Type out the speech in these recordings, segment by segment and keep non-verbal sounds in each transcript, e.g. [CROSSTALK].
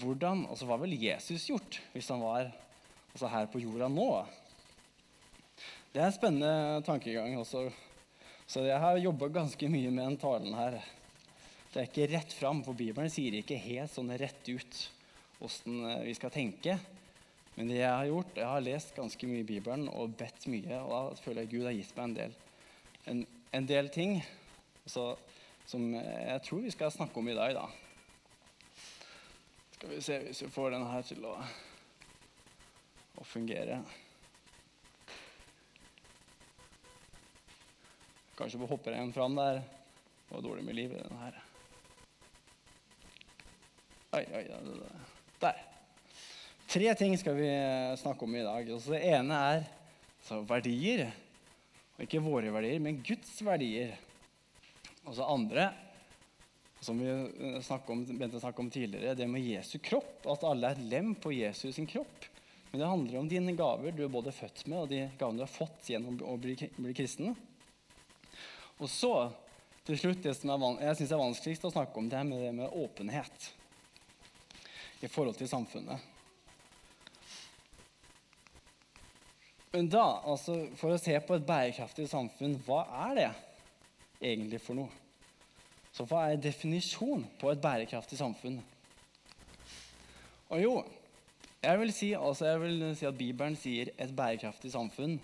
hvordan, altså hva ville Jesus gjort hvis han var altså her på jorda nå? Det er en spennende tankegang. også. Så jeg har jobba ganske mye med den talen her. Det er ikke rett fram, for Bibelen sier ikke helt sånn rett ut åssen vi skal tenke. Men det jeg har gjort, jeg har lest ganske mye i Bibelen og bedt mye. Og da føler jeg Gud har gitt meg en del, en, en del ting så, som jeg tror vi skal snakke om i dag. da. Skal vi se hvis vi får denne her til å, å fungere. Kanskje vi hopper en fram der. Det var dårlig med liv i denne her. Oi, oi, der. Tre ting skal vi snakke om i dag. Altså, det ene er altså, verdier. Ikke våre verdier, men Guds verdier. Og så andre, som vi om, begynte å snakke om tidligere, det med Jesu kropp. At alle er lem på Jesus sin kropp. Men det handler om dine gaver du er både født med, og de gavene du har fått gjennom å bli, bli kristen. Og så til slutt det som er, jeg synes er vanskeligst å snakke om, det er med, det med åpenhet i forhold til samfunnet. Men da, altså, for å se på et bærekraftig samfunn, hva er det egentlig for noe? Så hva er definisjonen på et bærekraftig samfunn? Og jo, jeg vil si, altså jeg vil si at Bibelen sier et bærekraftig samfunn.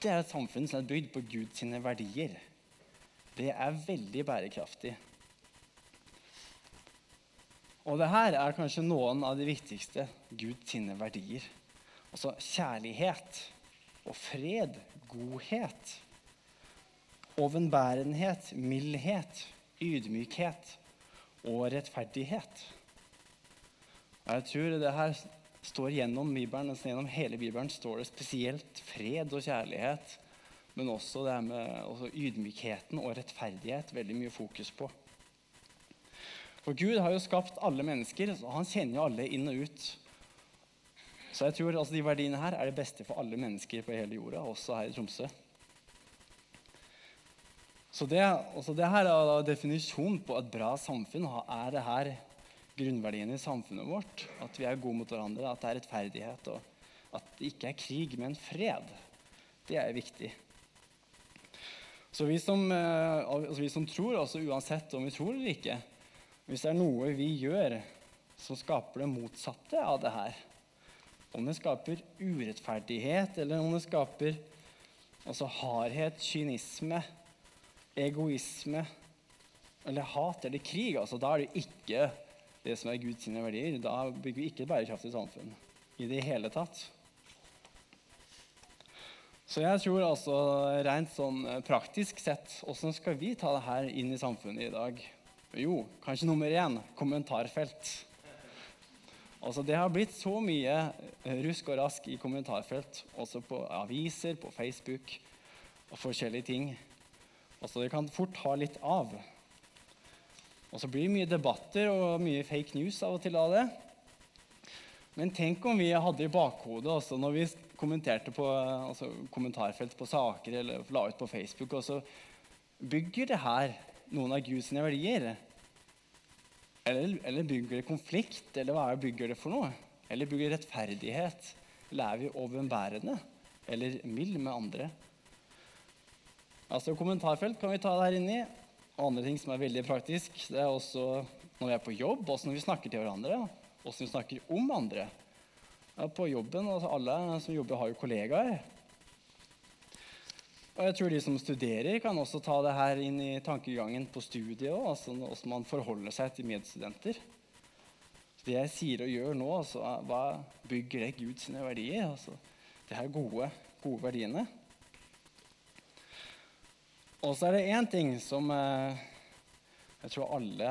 Det er et samfunn som er bygd på Guds verdier. Det er veldig bærekraftig. Og det her er kanskje noen av de viktigste Guds verdier. Altså kjærlighet og fred, godhet, ovenbærenhet, mildhet, ydmykhet og rettferdighet. Og jeg tror det her står gjennom Bibelen, gjennom hele Bibelen står det spesielt fred og kjærlighet, men også det her med også ydmykheten og rettferdighet veldig mye fokus på. For Gud har jo skapt alle mennesker, og han kjenner jo alle inn og ut. Så jeg tror altså, de verdiene her er det beste for alle mennesker på hele jorda, også her i Tromsø. Så det, altså det her er definisjonen på et bra samfunn. Er det her grunnverdiene i samfunnet vårt? At vi er gode mot hverandre, at det er rettferdighet, og at det ikke er krig, men fred. Det er viktig. Så vi som, eh, altså vi som tror, altså uansett om vi tror eller ikke Hvis det er noe vi gjør som skaper det motsatte av det her, om det skaper urettferdighet, eller om det skaper altså hardhet, kynisme, egoisme eller hat eller krig, altså, da er det ikke det som er Guds verdier. Da bygger vi ikke et bærekraftig samfunn i det hele tatt. Så jeg tror altså rent sånn eh, praktisk sett Åssen skal vi ta det her inn i samfunnet i dag? Jo, kanskje nummer én kommentarfelt. Altså, det har blitt så mye eh, rusk og rask i kommentarfelt, også på aviser, på Facebook og forskjellige ting. Altså, det kan fort ta litt av. Og så blir det mye debatter og mye fake news av og til av det. Men tenk om vi hadde i bakhodet også når vi kommenterte på altså kommentarfelt på saker eller la ut på Facebook, og så bygger det her noen av Guds verdier. Eller, eller bygger det konflikt? Eller hva er det bygger det for noe? Eller bygger det rettferdighet? Eller er vi overbærende? Eller mild med andre? Altså Kommentarfelt kan vi ta der inni. Og andre ting som er veldig praktisk, det er også når vi er på jobb, også når vi snakker til hverandre. også når vi snakker om andre. På jobben, altså Alle som jobber, har jo kollegaer. Og jeg tror de som studerer, kan også ta det her inn i tankegangen på studiet òg. Altså hvordan man forholder seg til medstudenter. Det jeg sier og gjør nå, altså, hva bygger det Guds verdier? Altså, det er gode, gode verdiene. Og så er det én ting som eh, jeg tror alle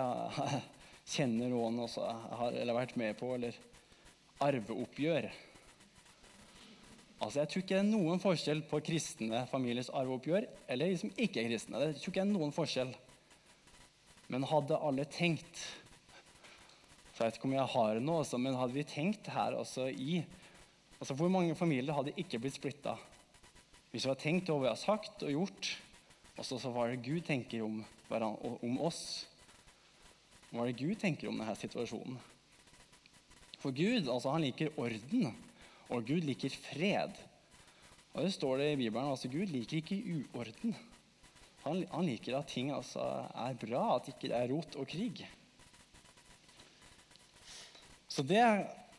[LAUGHS] kjenner noen også har eller vært med på, eller arveoppgjør. Altså, Jeg tror ikke det er noen forskjell på kristne familiers arveoppgjør eller de som ikke er kristne. Det tror ikke er noen forskjell. Men hadde alle tenkt så Jeg vet ikke om jeg har nå, også, men hadde vi tenkt her også i altså Hvor mange familier hadde ikke blitt splitta? Hvis vi hadde tenkt over hva vi har sagt og gjort, og så hva er det Gud tenker om, om oss? Hva er det Gud tenker om denne situasjonen? For Gud altså han liker orden, og Gud liker fred. Og det står det i Bibelen. altså Gud liker ikke uorden. Han, han liker at ting altså, er bra, at det ikke er rot og krig. Så det,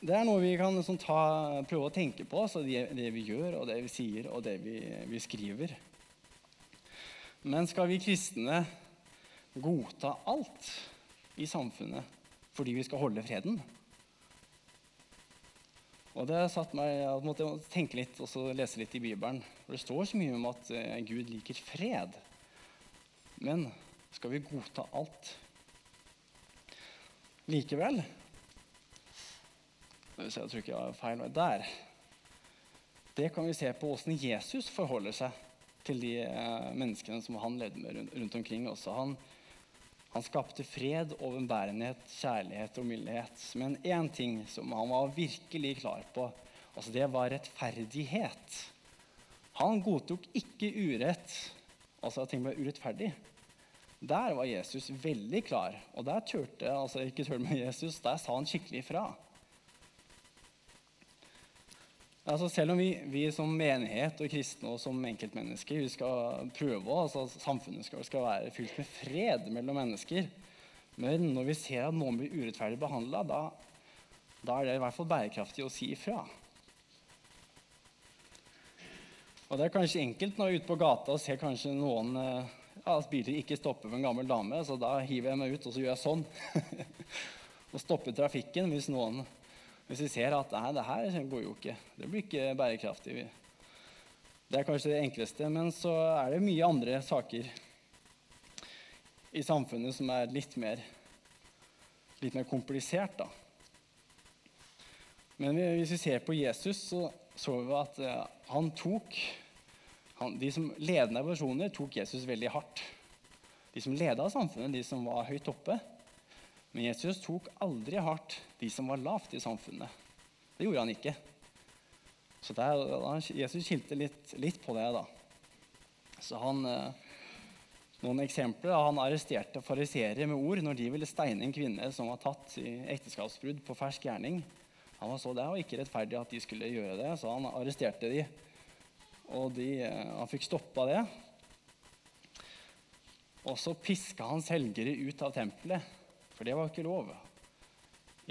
det er noe vi kan sånn, ta, prøve å tenke på, altså det, det, vi gjør, og det vi sier, og det vi, vi skriver. Men skal vi kristne godta alt i samfunnet fordi vi skal holde freden? Og det satt meg Jeg måtte tenke litt og lese litt i Bibelen. For Det står så mye om at eh, Gud liker fred. Men skal vi godta alt? Likevel Jeg tror ikke jeg har feil der. Det kan vi se på åssen Jesus forholder seg til de eh, menneskene som han levde med rundt, omkring. også. Han, han skapte fred, overbærenhet, kjærlighet og mildhet. Men én ting som han var virkelig klar på, altså det var rettferdighet. Han godtok ikke urett, altså at ting ble urettferdig. Der var Jesus veldig klar, og der turte altså ikke turte med Jesus, der sa han skikkelig ifra. Altså selv om vi, vi, som menighet og kristne og som enkeltmennesker vi skal prøve altså Samfunnet skal, skal, være fylt med fred mellom mennesker. Men når vi ser at noen blir urettferdig behandla, da, da, er det i hvert fall bærekraftig å si ifra. Og Det er kanskje enkelt når jeg er ute på gata og ser kanskje noen eh, ja, biler ikke stopper for en gammel dame. Så da hiver jeg meg ut og så gjør jeg sånn. [LAUGHS] og stopper trafikken hvis noen hvis vi ser at nei, det her går jo ikke, det blir ikke bærekraftig Det er kanskje det enkleste, men så er det mye andre saker i samfunnet som er litt mer, litt mer komplisert. da. Men hvis vi ser på Jesus, så så vi at eh, han tok han, De som ledende personer tok Jesus veldig hardt. De som leda samfunnet, de som var høyt oppe, men Jesus tok aldri hardt de som var lavt i samfunnet. Det gjorde han ikke. Så der, Jesus skilte litt, litt, på det. da. Så han, eh, Noen eksempler. Han arresterte fariseere med ord når de ville steine en kvinne som var tatt i ekteskapsbrudd på fersk gjerning. Han så det var ikke rettferdig at de skulle gjøre det, så han arresterte de. Og de, eh, han fikk stoppa det. Og så piska han selgere ut av tempelet. For det var ikke lov,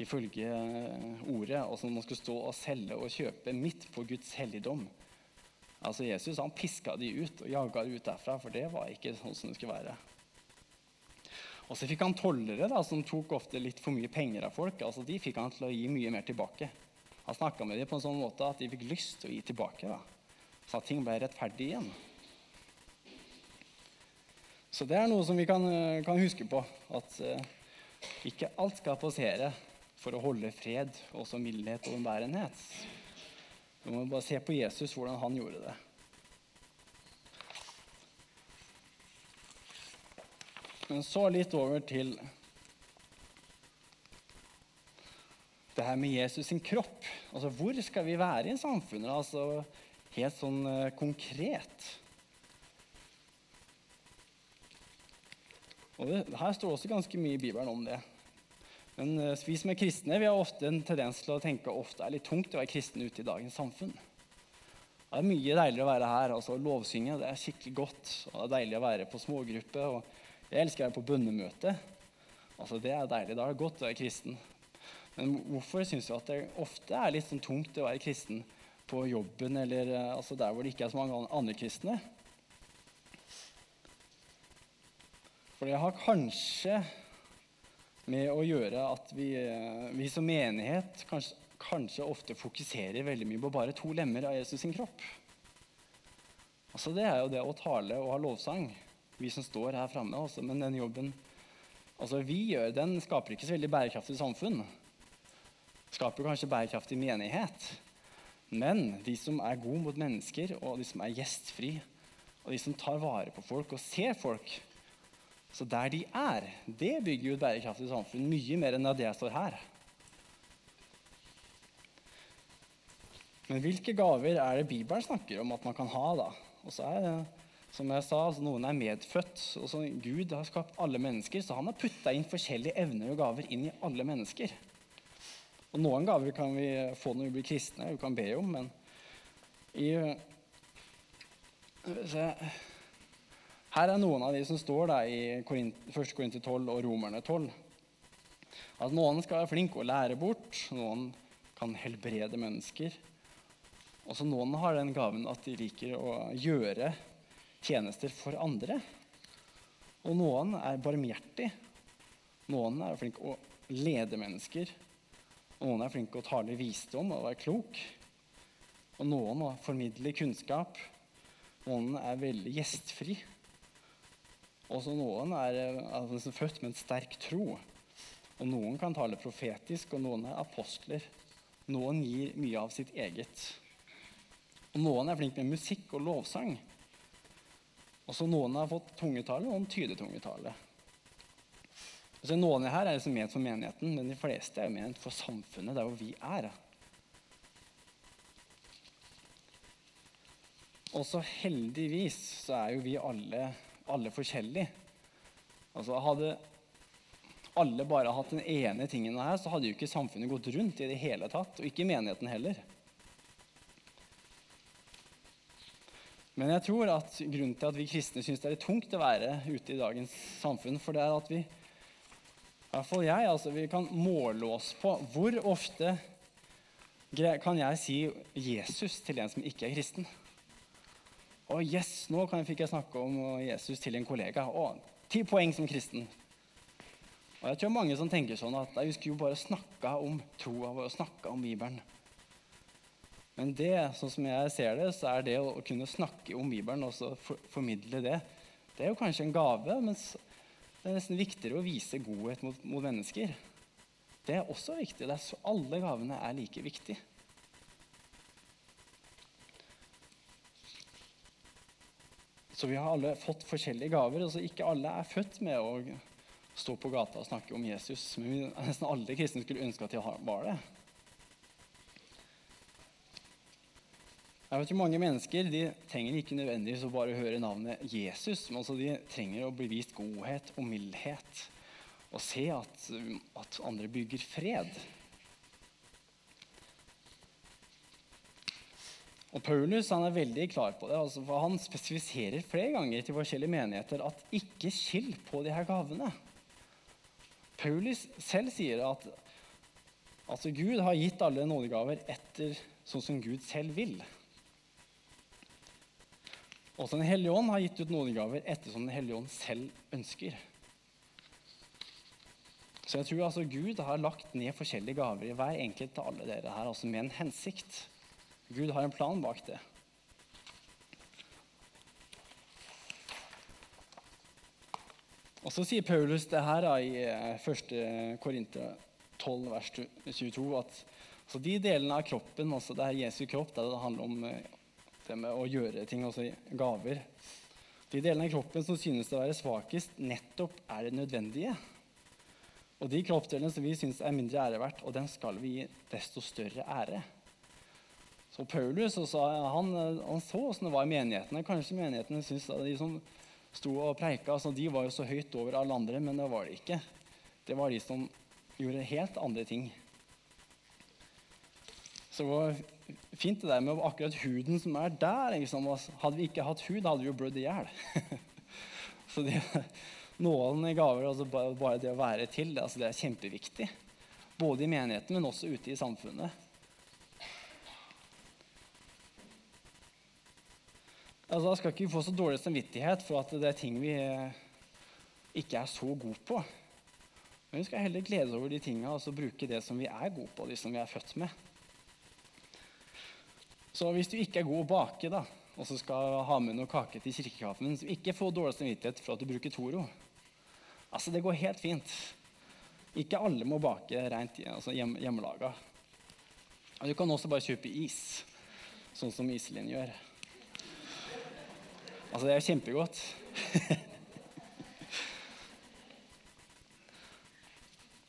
ifølge eh, ordet. Altså man skulle stå og selge og kjøpe midt på Guds helligdom. Altså Jesus han piska de ut og jaga de ut derfra, for det var ikke sånn som det skulle være. Og så fikk han tollere da, som tok ofte litt for mye penger av folk. altså De fikk han til å gi mye mer tilbake. Han snakka med dem på en sånn måte at de fikk lyst til å gi tilbake. da. Så at ting ble rettferdig igjen. Så det er noe som vi kan, eh, kan huske på. at... Ikke alt skal passere for å holde fred, også mildhet og umbærenhet. Vi må bare se på Jesus, hvordan han gjorde det. Men så litt over til det her med Jesus sin kropp. Altså, Hvor skal vi være i samfunnet? Altså, helt sånn uh, konkret. Og det, Her står også ganske mye i Bibelen om det. Men vi som er kristne, vi har ofte en tendens til å tenke ofte er litt tungt å være kristen ute i dagens samfunn. Det er mye deiligere å være her. altså Lovsynge det er skikkelig godt. og Det er deilig å være på smågruppe. og Jeg elsker å være på bønnemøte. Altså Det er deilig. Da er det godt å være kristen. Men hvorfor syns du at det ofte er litt sånn tungt å være kristen på jobben eller uh, altså der hvor det ikke er så mange andre kristne? For det har kanskje med å gjøre at vi, eh, vi som menighet kanskje, kanskje, ofte fokuserer veldig mye på bare to lemmer av Jesus sin kropp. Altså Det er jo det å tale og ha lovsang, vi som står her framme. Også, men den jobben altså vi gjør, den skaper ikke så veldig bærekraftig samfunn. Skaper kanskje bærekraftig menighet. Men de som er gode mot mennesker, og de som er gjestfri, og de som tar vare på folk og ser folk så der de er, det bygger jo et bærekraftig samfunn mye mer enn det jeg står her. Men hvilke gaver er det Bibelen snakker om at man kan ha? da? Og så er det, som jeg sa, altså Noen er medfødt. og så Gud har skapt alle mennesker, så han har putta inn forskjellige evner og gaver inn i alle mennesker. Og noen gaver kan vi få når vi blir kristne, vi kan be om, men i Her er noen av de som står da, i 1. Korinter 12 og Romerne 12. At noen skal være flinke og lære bort, noen kan helbrede mennesker. Også noen har den gaven at de liker å gjøre tjenester for andre. Og noen er barmhjertig. Noen er flinke å lede mennesker. Noen er flinke å tale visdom og være klok. Og noen formidler kunnskap. Noen er veldig gjestfri. Også noen er altså, født med en sterk tro. Og noen kan tale profetisk, og noen er apostler. Noen gir mye av sitt eget. Og noen er flink med musikk og lovsang. Også noen har fått tungetale, og noen tyder tungetale. Altså, noen her er liksom ment for menigheten, men de fleste er ment for samfunnet, der hvor vi er. Også heldigvis så er jo vi alle, alle forskjellig. Altså Hadde alle bare hatt den ene tingen her, så hadde jo ikke samfunnet gått rundt i det hele tatt, og ikke menigheten heller. Men jeg tror at grunnen til at vi kristne syns det er tungt å være ute i dagens samfunn, for det er at vi i hvert fall jeg, altså Vi kan måle oss på hvor ofte kan jeg si Jesus til en som ikke er kristen. Å, yes, nå fikk jeg snakke om Jesus til en kollega. Å, ti poeng som kristen. Og jeg tror mange som tenker sånn at vi skulle jo bare snakka om troa vår og snakka om Bibelen. Men det, sånn som jeg ser det, så er det å kunne snakke om Bibelen og så formidle det, det er jo kanskje en gave. men det er nesten viktigere å vise godhet mot, mot mennesker. Det er også viktig. Er så, alle gavene er like viktige. Så vi har alle fått forskjellige gaver. altså Ikke alle er født med å stå på gata og snakke om Jesus. Men nesten alle kristne skulle ønske at de var det. Jeg vet jo Mange mennesker de trenger ikke nødvendigvis å bare høre navnet Jesus, men altså de trenger å bli vist godhet og mildhet og se at, at andre bygger fred. Og Paulus han er veldig klar på det. Altså, for Han spesifiserer flere ganger til forskjellige menigheter at ikke skill på de her gavene. Paulus selv sier at altså, Gud har gitt alle nådegaver etter sånn som Gud selv vil. Også Den hellige ånd har gitt ut nådegaver ettersom Den hellige ånd selv ønsker. Så jeg tror altså Gud har lagt ned forskjellige gaver i hver enkelt av alle dere her, altså med en hensikt. Gud har en plan bak det. Og Så sier Paulus det her i 1. Eh, Korinter 12, vers 22, at de delene av kroppen, altså det er Jesu kropp, der det handler om eh, det med å gjøre ting, altså gaver. De delene av kroppen som synes å være svakest, nettopp er det nødvendige. Og de kroppsdelene som vi syns er mindre ære verdt, og den skal vi gi desto større ære. Så Paulus også, han, han så åssen det var i menighetene. Kanskje menighetene syntes at de som sto og preika, altså, de var jo så høyt over alle andre, men det var det ikke. Det var de som gjorde helt andre ting. Så det var fint det der med akkurat huden som er der. Liksom. Hadde vi ikke hatt hud, hadde vi jo blødd i hjel. [LAUGHS] Så de, i gaver, altså bare det å være til, det, altså det er kjempeviktig. Både i menigheten, men også ute i samfunnet. Altså, da skal ikke vi få så dårlig samvittighet for at det er ting vi eh, ikke er så gode på. Men vi skal heller glede oss over de tinga og så bruke det som vi er gode på, de som vi er født med. Så hvis du ikke er god å bake, da, og så skal ha med noe kake til kirkekaffen, så ikke få dårlig samvittighet for at du bruker Toro. Altså, det går helt fint. Ikke alle må bake rent altså hjem, hjemmelaga. Du kan også bare kjøpe is, sånn som Iselin gjør. Altså, det er jo kjempegodt. [LAUGHS]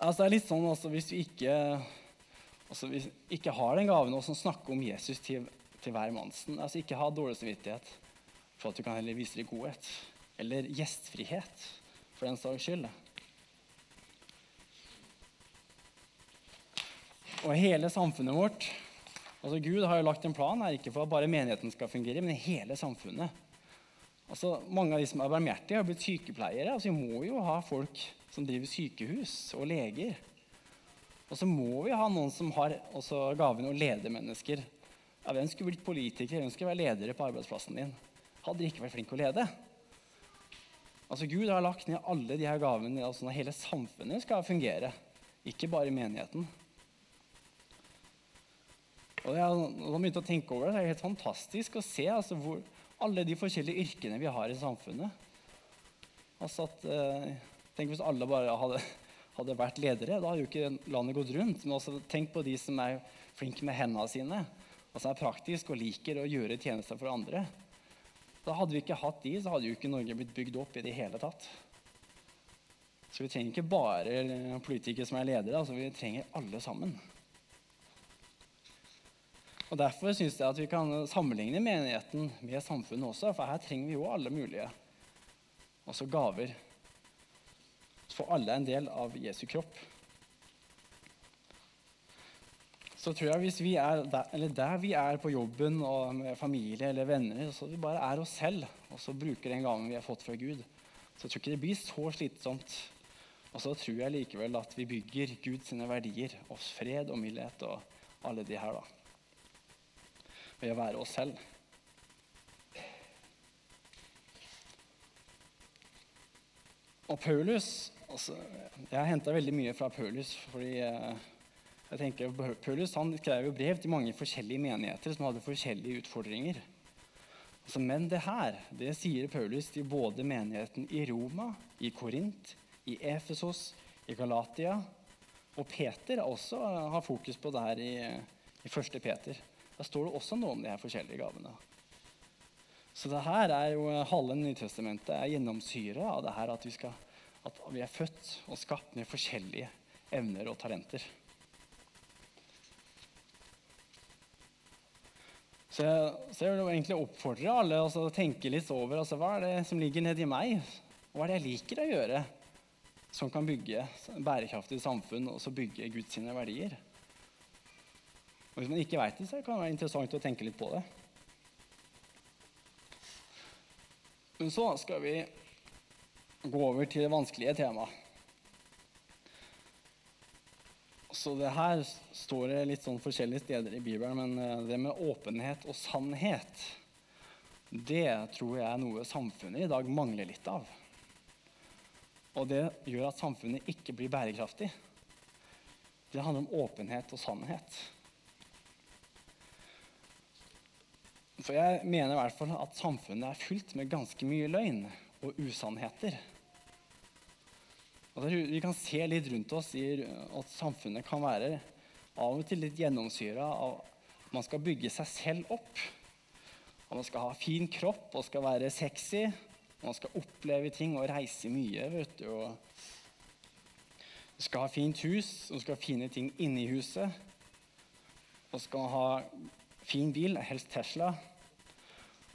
altså, det er litt sånn altså, hvis du ikke, altså, hvis ikke har den gaven å snakke om Jesus til til hver mannsen. Altså Ikke ha dårlig samvittighet for at du kan heller vise deg godhet. Eller gjestfrihet, for den saks skyld. Og hele samfunnet vårt altså Gud har jo lagt en plan her, ikke for at bare menigheten skal fungere, men hele samfunnet. Altså, mange av de som er barmhjertige, har blitt sykepleiere. altså Vi må jo ha folk som driver sykehus, og leger. Og så må vi ha noen som har gaven å lede mennesker. Ja, Hvem skulle blitt politiker? Hvem skulle være ledere på arbeidsplassen din? Hadde de ikke vært flinke å lede? Altså Gud har lagt ned alle de her gavene altså når hele samfunnet skal fungere, ikke bare menigheten. Og jeg Da jeg begynte å tenke over det, det er helt fantastisk å se altså, hvor, alle de forskjellige yrkene vi har i samfunnet. Altså at, eh, tenk hvis alle bare hadde, hadde, vært ledere. Da hadde jo ikke landet gått rundt. Men også tenk på de som er flinke med hendene sine, og som er praktiske og liker å gjøre tjenester for andre. Da hadde vi ikke hatt de, så hadde jo ikke Norge blitt bygd opp i det hele tatt. Så vi trenger ikke bare politikere som er ledere, altså vi trenger alle sammen. Og Derfor syns jeg at vi kan sammenligne menigheten med samfunnet også, for her trenger vi jo alle mulige også gaver. For alle er en del av Jesu kropp. Så tror jeg hvis vi er der, der vi er på jobben og med familie eller venner, så vi bare er oss selv og så bruker den gaven vi har fått fra Gud, så jeg tror ikke det blir så slitsomt. Og så tror jeg likevel at vi bygger Guds verdier, oss fred og mildhet og alle de her, da ved å være oss selv. Og Paulus altså, Jeg henta veldig mye fra Paulus. fordi eh, jeg tenker Paulus han skrev jo brev til mange forskjellige menigheter som hadde forskjellige utfordringer. Altså, men det her det sier Paulus til både menigheten i Roma, i Korint, i Efesos, i Galatia. Og Peter også har fokus på det her i, i 1. Peter. Da står det også noe om de her forskjellige gavene. Så det her er jo halve Nytestamentet er gjennomsyra av det her at vi, skal, at vi er født og skapt med forskjellige evner og talenter. Så jeg, så jeg vil egentlig oppfordre alle altså, å tenke litt over altså, hva er det som ligger nedi meg. Hva er det jeg liker å gjøre som kan bygge bærekraftig samfunn og bygge Guds verdier? Og Hvis man ikke vet det, så kan det være interessant å tenke litt på det. Men så skal vi gå over til det vanskelige temaet. Så det her står det litt sånn forskjellige steder i Bibelen, men eh, det med åpenhet og sannhet, det tror jeg er noe samfunnet i dag mangler litt av. Og det gjør at samfunnet ikke blir bærekraftig. Det handler om åpenhet og sannhet. For jeg mener i hvert fall at samfunnet er fylt med ganske mye løgn og usannheter. Altså, vi kan se litt rundt oss i at samfunnet kan være av og til litt gjennomsyra av at man skal bygge seg selv opp. Og man skal ha fin kropp og skal være sexy. Og man skal oppleve ting og reise mye. vet du. Og skal ha fint hus, og skal ha fine ting inni huset. Og skal ha fin bil, helst Tesla.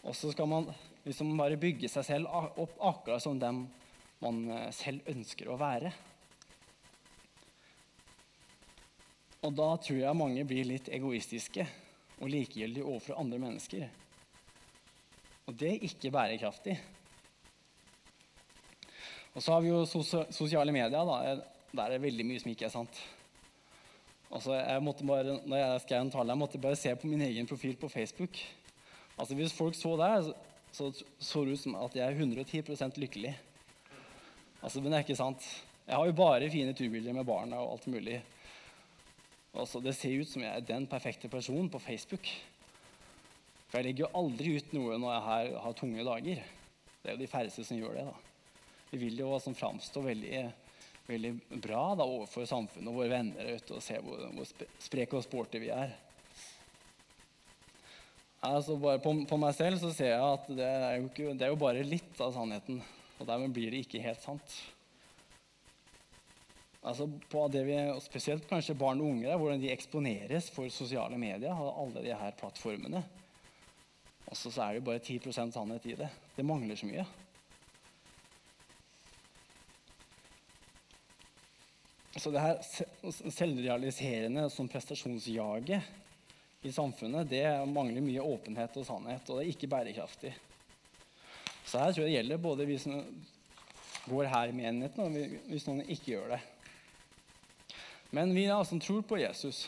Og så skal man liksom bare bygge seg selv opp akkurat som dem man eh, selv ønsker å være. Og da tror jeg mange blir litt egoistiske og likegyldige overfor andre mennesker. Og det er ikke bærekraftig. Og så har vi jo sosiale medier. Da. Der er det veldig mye som ikke er sant. Altså, jeg måtte bare, når jeg skrev en tale, jeg måtte bare se på min egen profil på Facebook. Altså Hvis folk så der, så så det ut som at jeg er 110 lykkelig. Altså, Men det er ikke sant. Jeg har jo bare fine turbilder med barna og alt mulig. Altså, Det ser ut som jeg er den perfekte personen på Facebook. For jeg legger jo aldri ut noe når jeg har, har tunge dager. Det er jo de færreste som gjør det. da. Vi vil jo altså, framstå veldig, veldig bra da, overfor samfunnet og våre venner ute, og se hvor, hvor spreke og sporty vi er. Altså bare på, på, meg selv så ser jeg at det er, ikke, det er, jo bare litt av sannheten. Og dermed blir det ikke helt sant. Altså på det vi, Spesielt kanskje barn og unge, hvordan de eksponeres for sosiale medier. alle de her plattformene. Og så er det jo bare 10 sannhet i det. Det mangler så mye. Så det her selvrealiserende som prestasjonsjaget i samfunnet, det mangler mye åpenhet og sannhet, og det er ikke bærekraftig. Så her tror jeg det gjelder både vi som går her i menigheten, og hvis noen ikke gjør det. Men vi da, som tror på Jesus,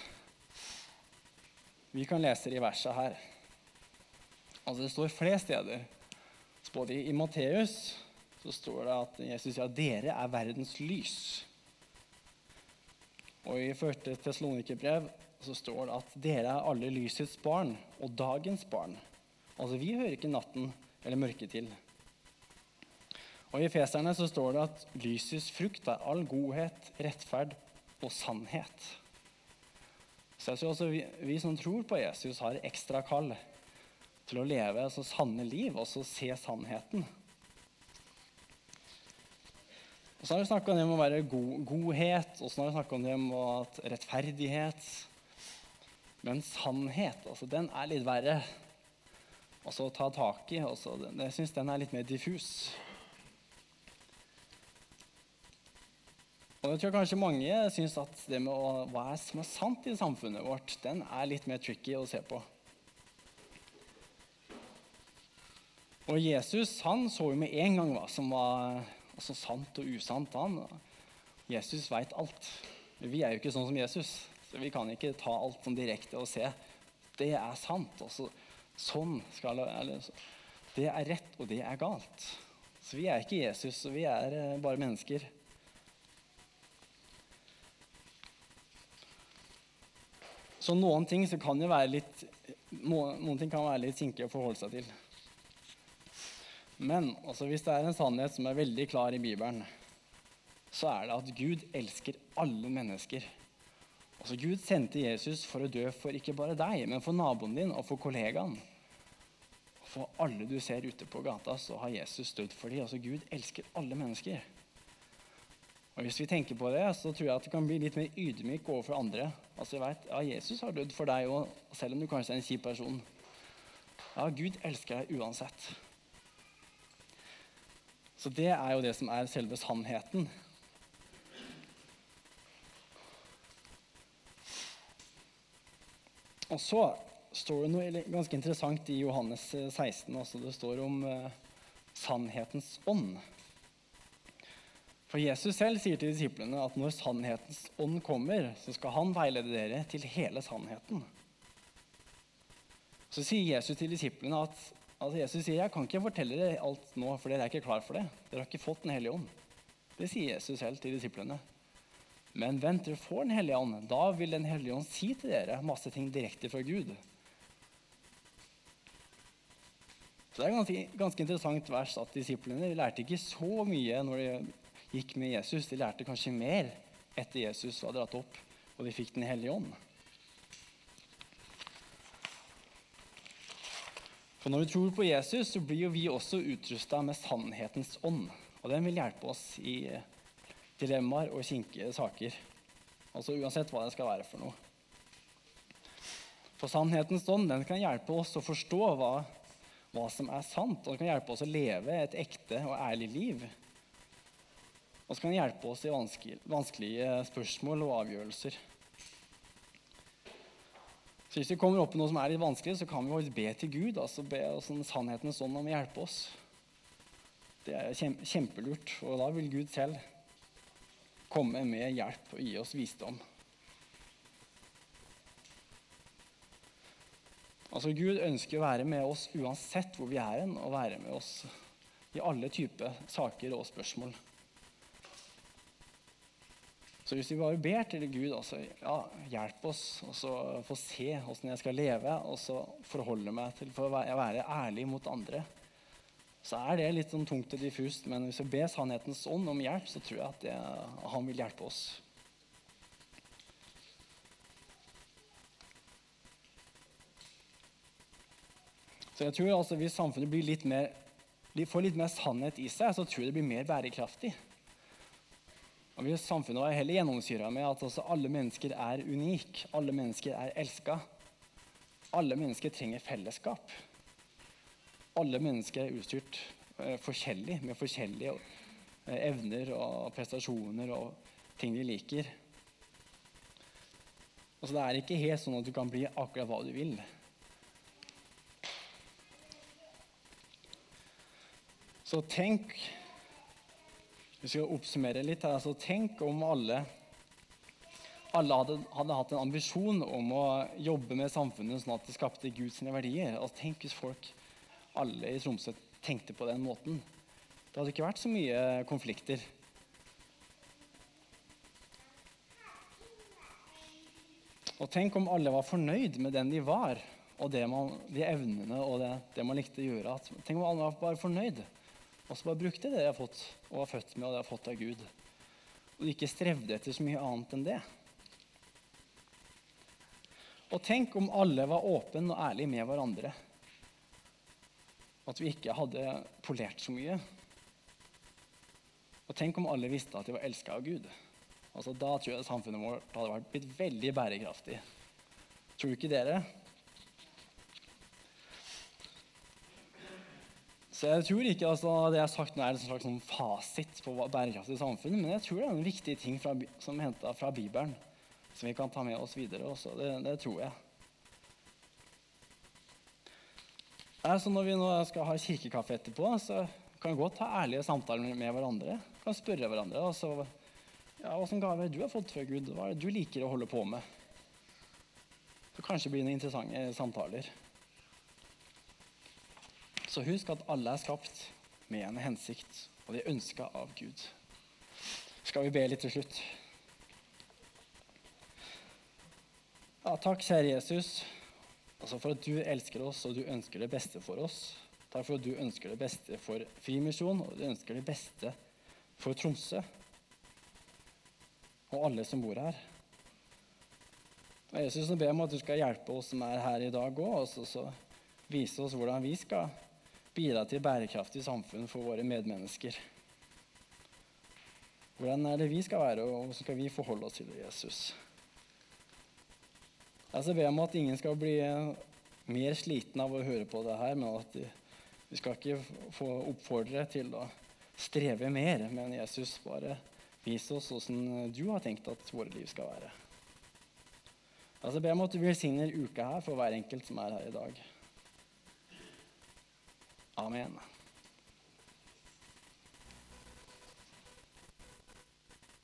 vi kan lese det i verset her. Altså Det står flere steder. Både i Matteus så står det at Jesus sier at dere er verdens lys. Og i 1. Tessalonikerbrev så står det at dere er alle lysets barn og dagens barn. Altså vi hører ikke natten eller mørket til. Og i Feserne så står det at lysets frukt er all godhet, rettferd og sannhet. Så jeg tror også vi, vi som tror på Jesus, har ekstra kall til å leve så sanne liv og så se sannheten. Og så har vi snakka om å være god, godhet, og så har vi snakka om det at rettferdighet. Men sannhet, altså, den er litt verre altså, å ta tak i. Også, jeg syns den er litt mer diffus. Og jeg tror kanskje mange syns at det med å, hva er som er sant i samfunnet vårt, den er litt mer tricky å se på. Og Jesus han så jo med en gang hva som var altså, sant og usant. Han. Jesus veit alt. Vi er jo ikke sånn som Jesus, så vi kan ikke ta alt som direkte og se. Det er sant. Også, sånn skal eller, Det er rett, og det er galt. Så vi er ikke Jesus, vi er eh, bare mennesker. Så noen ting så kan jo være litt noen ting kan være litt kinkige å forholde seg til. Men altså, hvis det er en sannhet som er veldig klar i Bibelen, så er det at Gud elsker alle mennesker. Altså, Gud sendte Jesus for å dø for ikke bare deg, men for naboen din og for kollegaen. For alle du ser ute på gata, så har Jesus dødd for dem. Altså, Gud elsker alle mennesker. Og Hvis vi tenker på det, så tror jeg at det kan bli litt mer ydmyk overfor andre. Altså, jeg vet, ja, Jesus har dødd for deg òg, selv om du kanskje er en kjip person. Ja, Gud elsker deg uansett. Så det er jo det som er selve sannheten. Og så står det noe ganske interessant i Johannes 16. Også. Det står om eh, sannhetens ånd. For Jesus selv sier til disiplene at når sannhetens ånd kommer, så skal han veilede dere til hele sannheten. Så sier Jesus til disiplene at altså Jesus sier, jeg kan ikke fortelle dere alt nå, for dere er ikke klar for det. Dere har ikke fått Den hellige ånd. Det sier Jesus selv til disiplene. Men vent, dere får Den hellige ånd. Da vil Den hellige ånd si til dere masse ting direkte fra Gud. Så Det er ganske, ganske interessant vers at disiplene lærte ikke så mye når de gikk med Jesus. De lærte kanskje mer etter Jesus var dratt opp, og de fikk Den hellige ånd. For når vi tror på Jesus, så blir jo vi også utrusta med sannhetens ånd. Og den vil hjelpe oss i dilemmaer og kinkige saker. Altså uansett hva det skal være for noe. For sannhetens ånd den kan hjelpe oss å forstå hva, hva som er sant, og den kan hjelpe oss å leve et ekte og ærlig liv. Og så kan den hjelpe oss i vanskelige, spørsmål og avgjørelser. Så hvis vi kommer opp i noe som er litt vanskelig, så kan vi faktisk be til Gud. altså be sånn sannhetens ånd om å hjelpe oss. Det er kjempelurt, og da vil Gud selv komme med hjelp og gi oss visdom. Altså Gud ønsker å være med oss uansett hvor vi er hen, og være med oss i alle typer saker og spørsmål. Så hvis vi bare ber til Gud altså, ja, hjelp oss og så få se åssen jeg skal leve, og så forholde meg til for å være, ærlig mot andre, så er det litt sånn tungt og diffust. Men hvis vi ber sannhetens ånd om hjelp, så tror jeg at det, han vil hjelpe oss. Så jeg tror altså Hvis samfunnet blir litt mer, får litt mer sannhet i seg, så tror jeg det blir mer bærekraftig. Og Hvis samfunnet var heller gjennomsyra med at altså alle mennesker er unike, alle mennesker er elska, alle mennesker trenger fellesskap, alle mennesker er utstyrt eh, forskjellig, med forskjellige eh, evner og prestasjoner og ting de liker. Altså, det er ikke helt sånn at du kan bli akkurat hva du vil. Så tenk Vi skal oppsummere litt her. Altså, tenk om alle, alle hadde, hadde, hatt en ambisjon om å jobbe med samfunnet sånn at det skapte Guds verdier. Altså, tenk hvis folk, alle i Tromsø, tenkte på den måten. Det hadde ikke vært så mye konflikter. Og tenk om alle var fornøyd med den de var, og man, de evnene og det, det, man likte å gjøre. Tenk om alle var bare fornøyd, og så bare brukte det de har fått, og var født med, og det de har fått av Gud. Og de ikke strevde etter så mye annet enn det. Og tenk om alle var åpne og ærlige med hverandre. At vi ikke hadde polert så mye. Og tenk om alle visste at de var elska av Gud. Altså, da tror jeg samfunnet vårt hadde vært blitt veldig bærekraftig. Tror ikke dere? Så jeg tror ikke altså, det jeg har sagt nå er en slags sånn fasit på bærekraftig samfunn, men jeg tror det er en viktig ting fra, som er henta fra Bibelen, som vi kan ta med oss videre også. Det, det tror jeg. Altså, når vi nå skal ha kirkekaffe etterpå, så kan vi godt ha ærlige samtaler med hverandre. Kan spørre hverandre. Altså, ja, Åssen gaver du har fått fra Gud? Hva er det du liker å holde på med? Så kanskje blir det interessante samtaler. Så husk at alle er skapt med en hensikt, og de er ønska av Gud. Skal vi be litt til slutt? Ja, takk, kjære Jesus, altså for at du elsker oss og du ønsker det beste for oss. Takk for at du ønsker det beste for Frimisjon, og du ønsker det beste for Tromsø og alle som bor her. Og Jesus ber om at du skal hjelpe oss som er her i dag òg, og så vise oss hvordan vi skal bidra til bærekraftig samfunn for våre medmennesker. Hvordan er det vi skal være, og hvordan skal vi forholde oss til det, Jesus? Jeg ber om at ingen skal bli mer sliten av å høre på det her, men at vi skal ikke få oppfordre til å streve mer, men Jesus bare Vis oss hvordan du har tenkt at våre liv skal være. Jeg jeg ber om at du velsigner uka her for hver enkelt som er her i dag. Amen.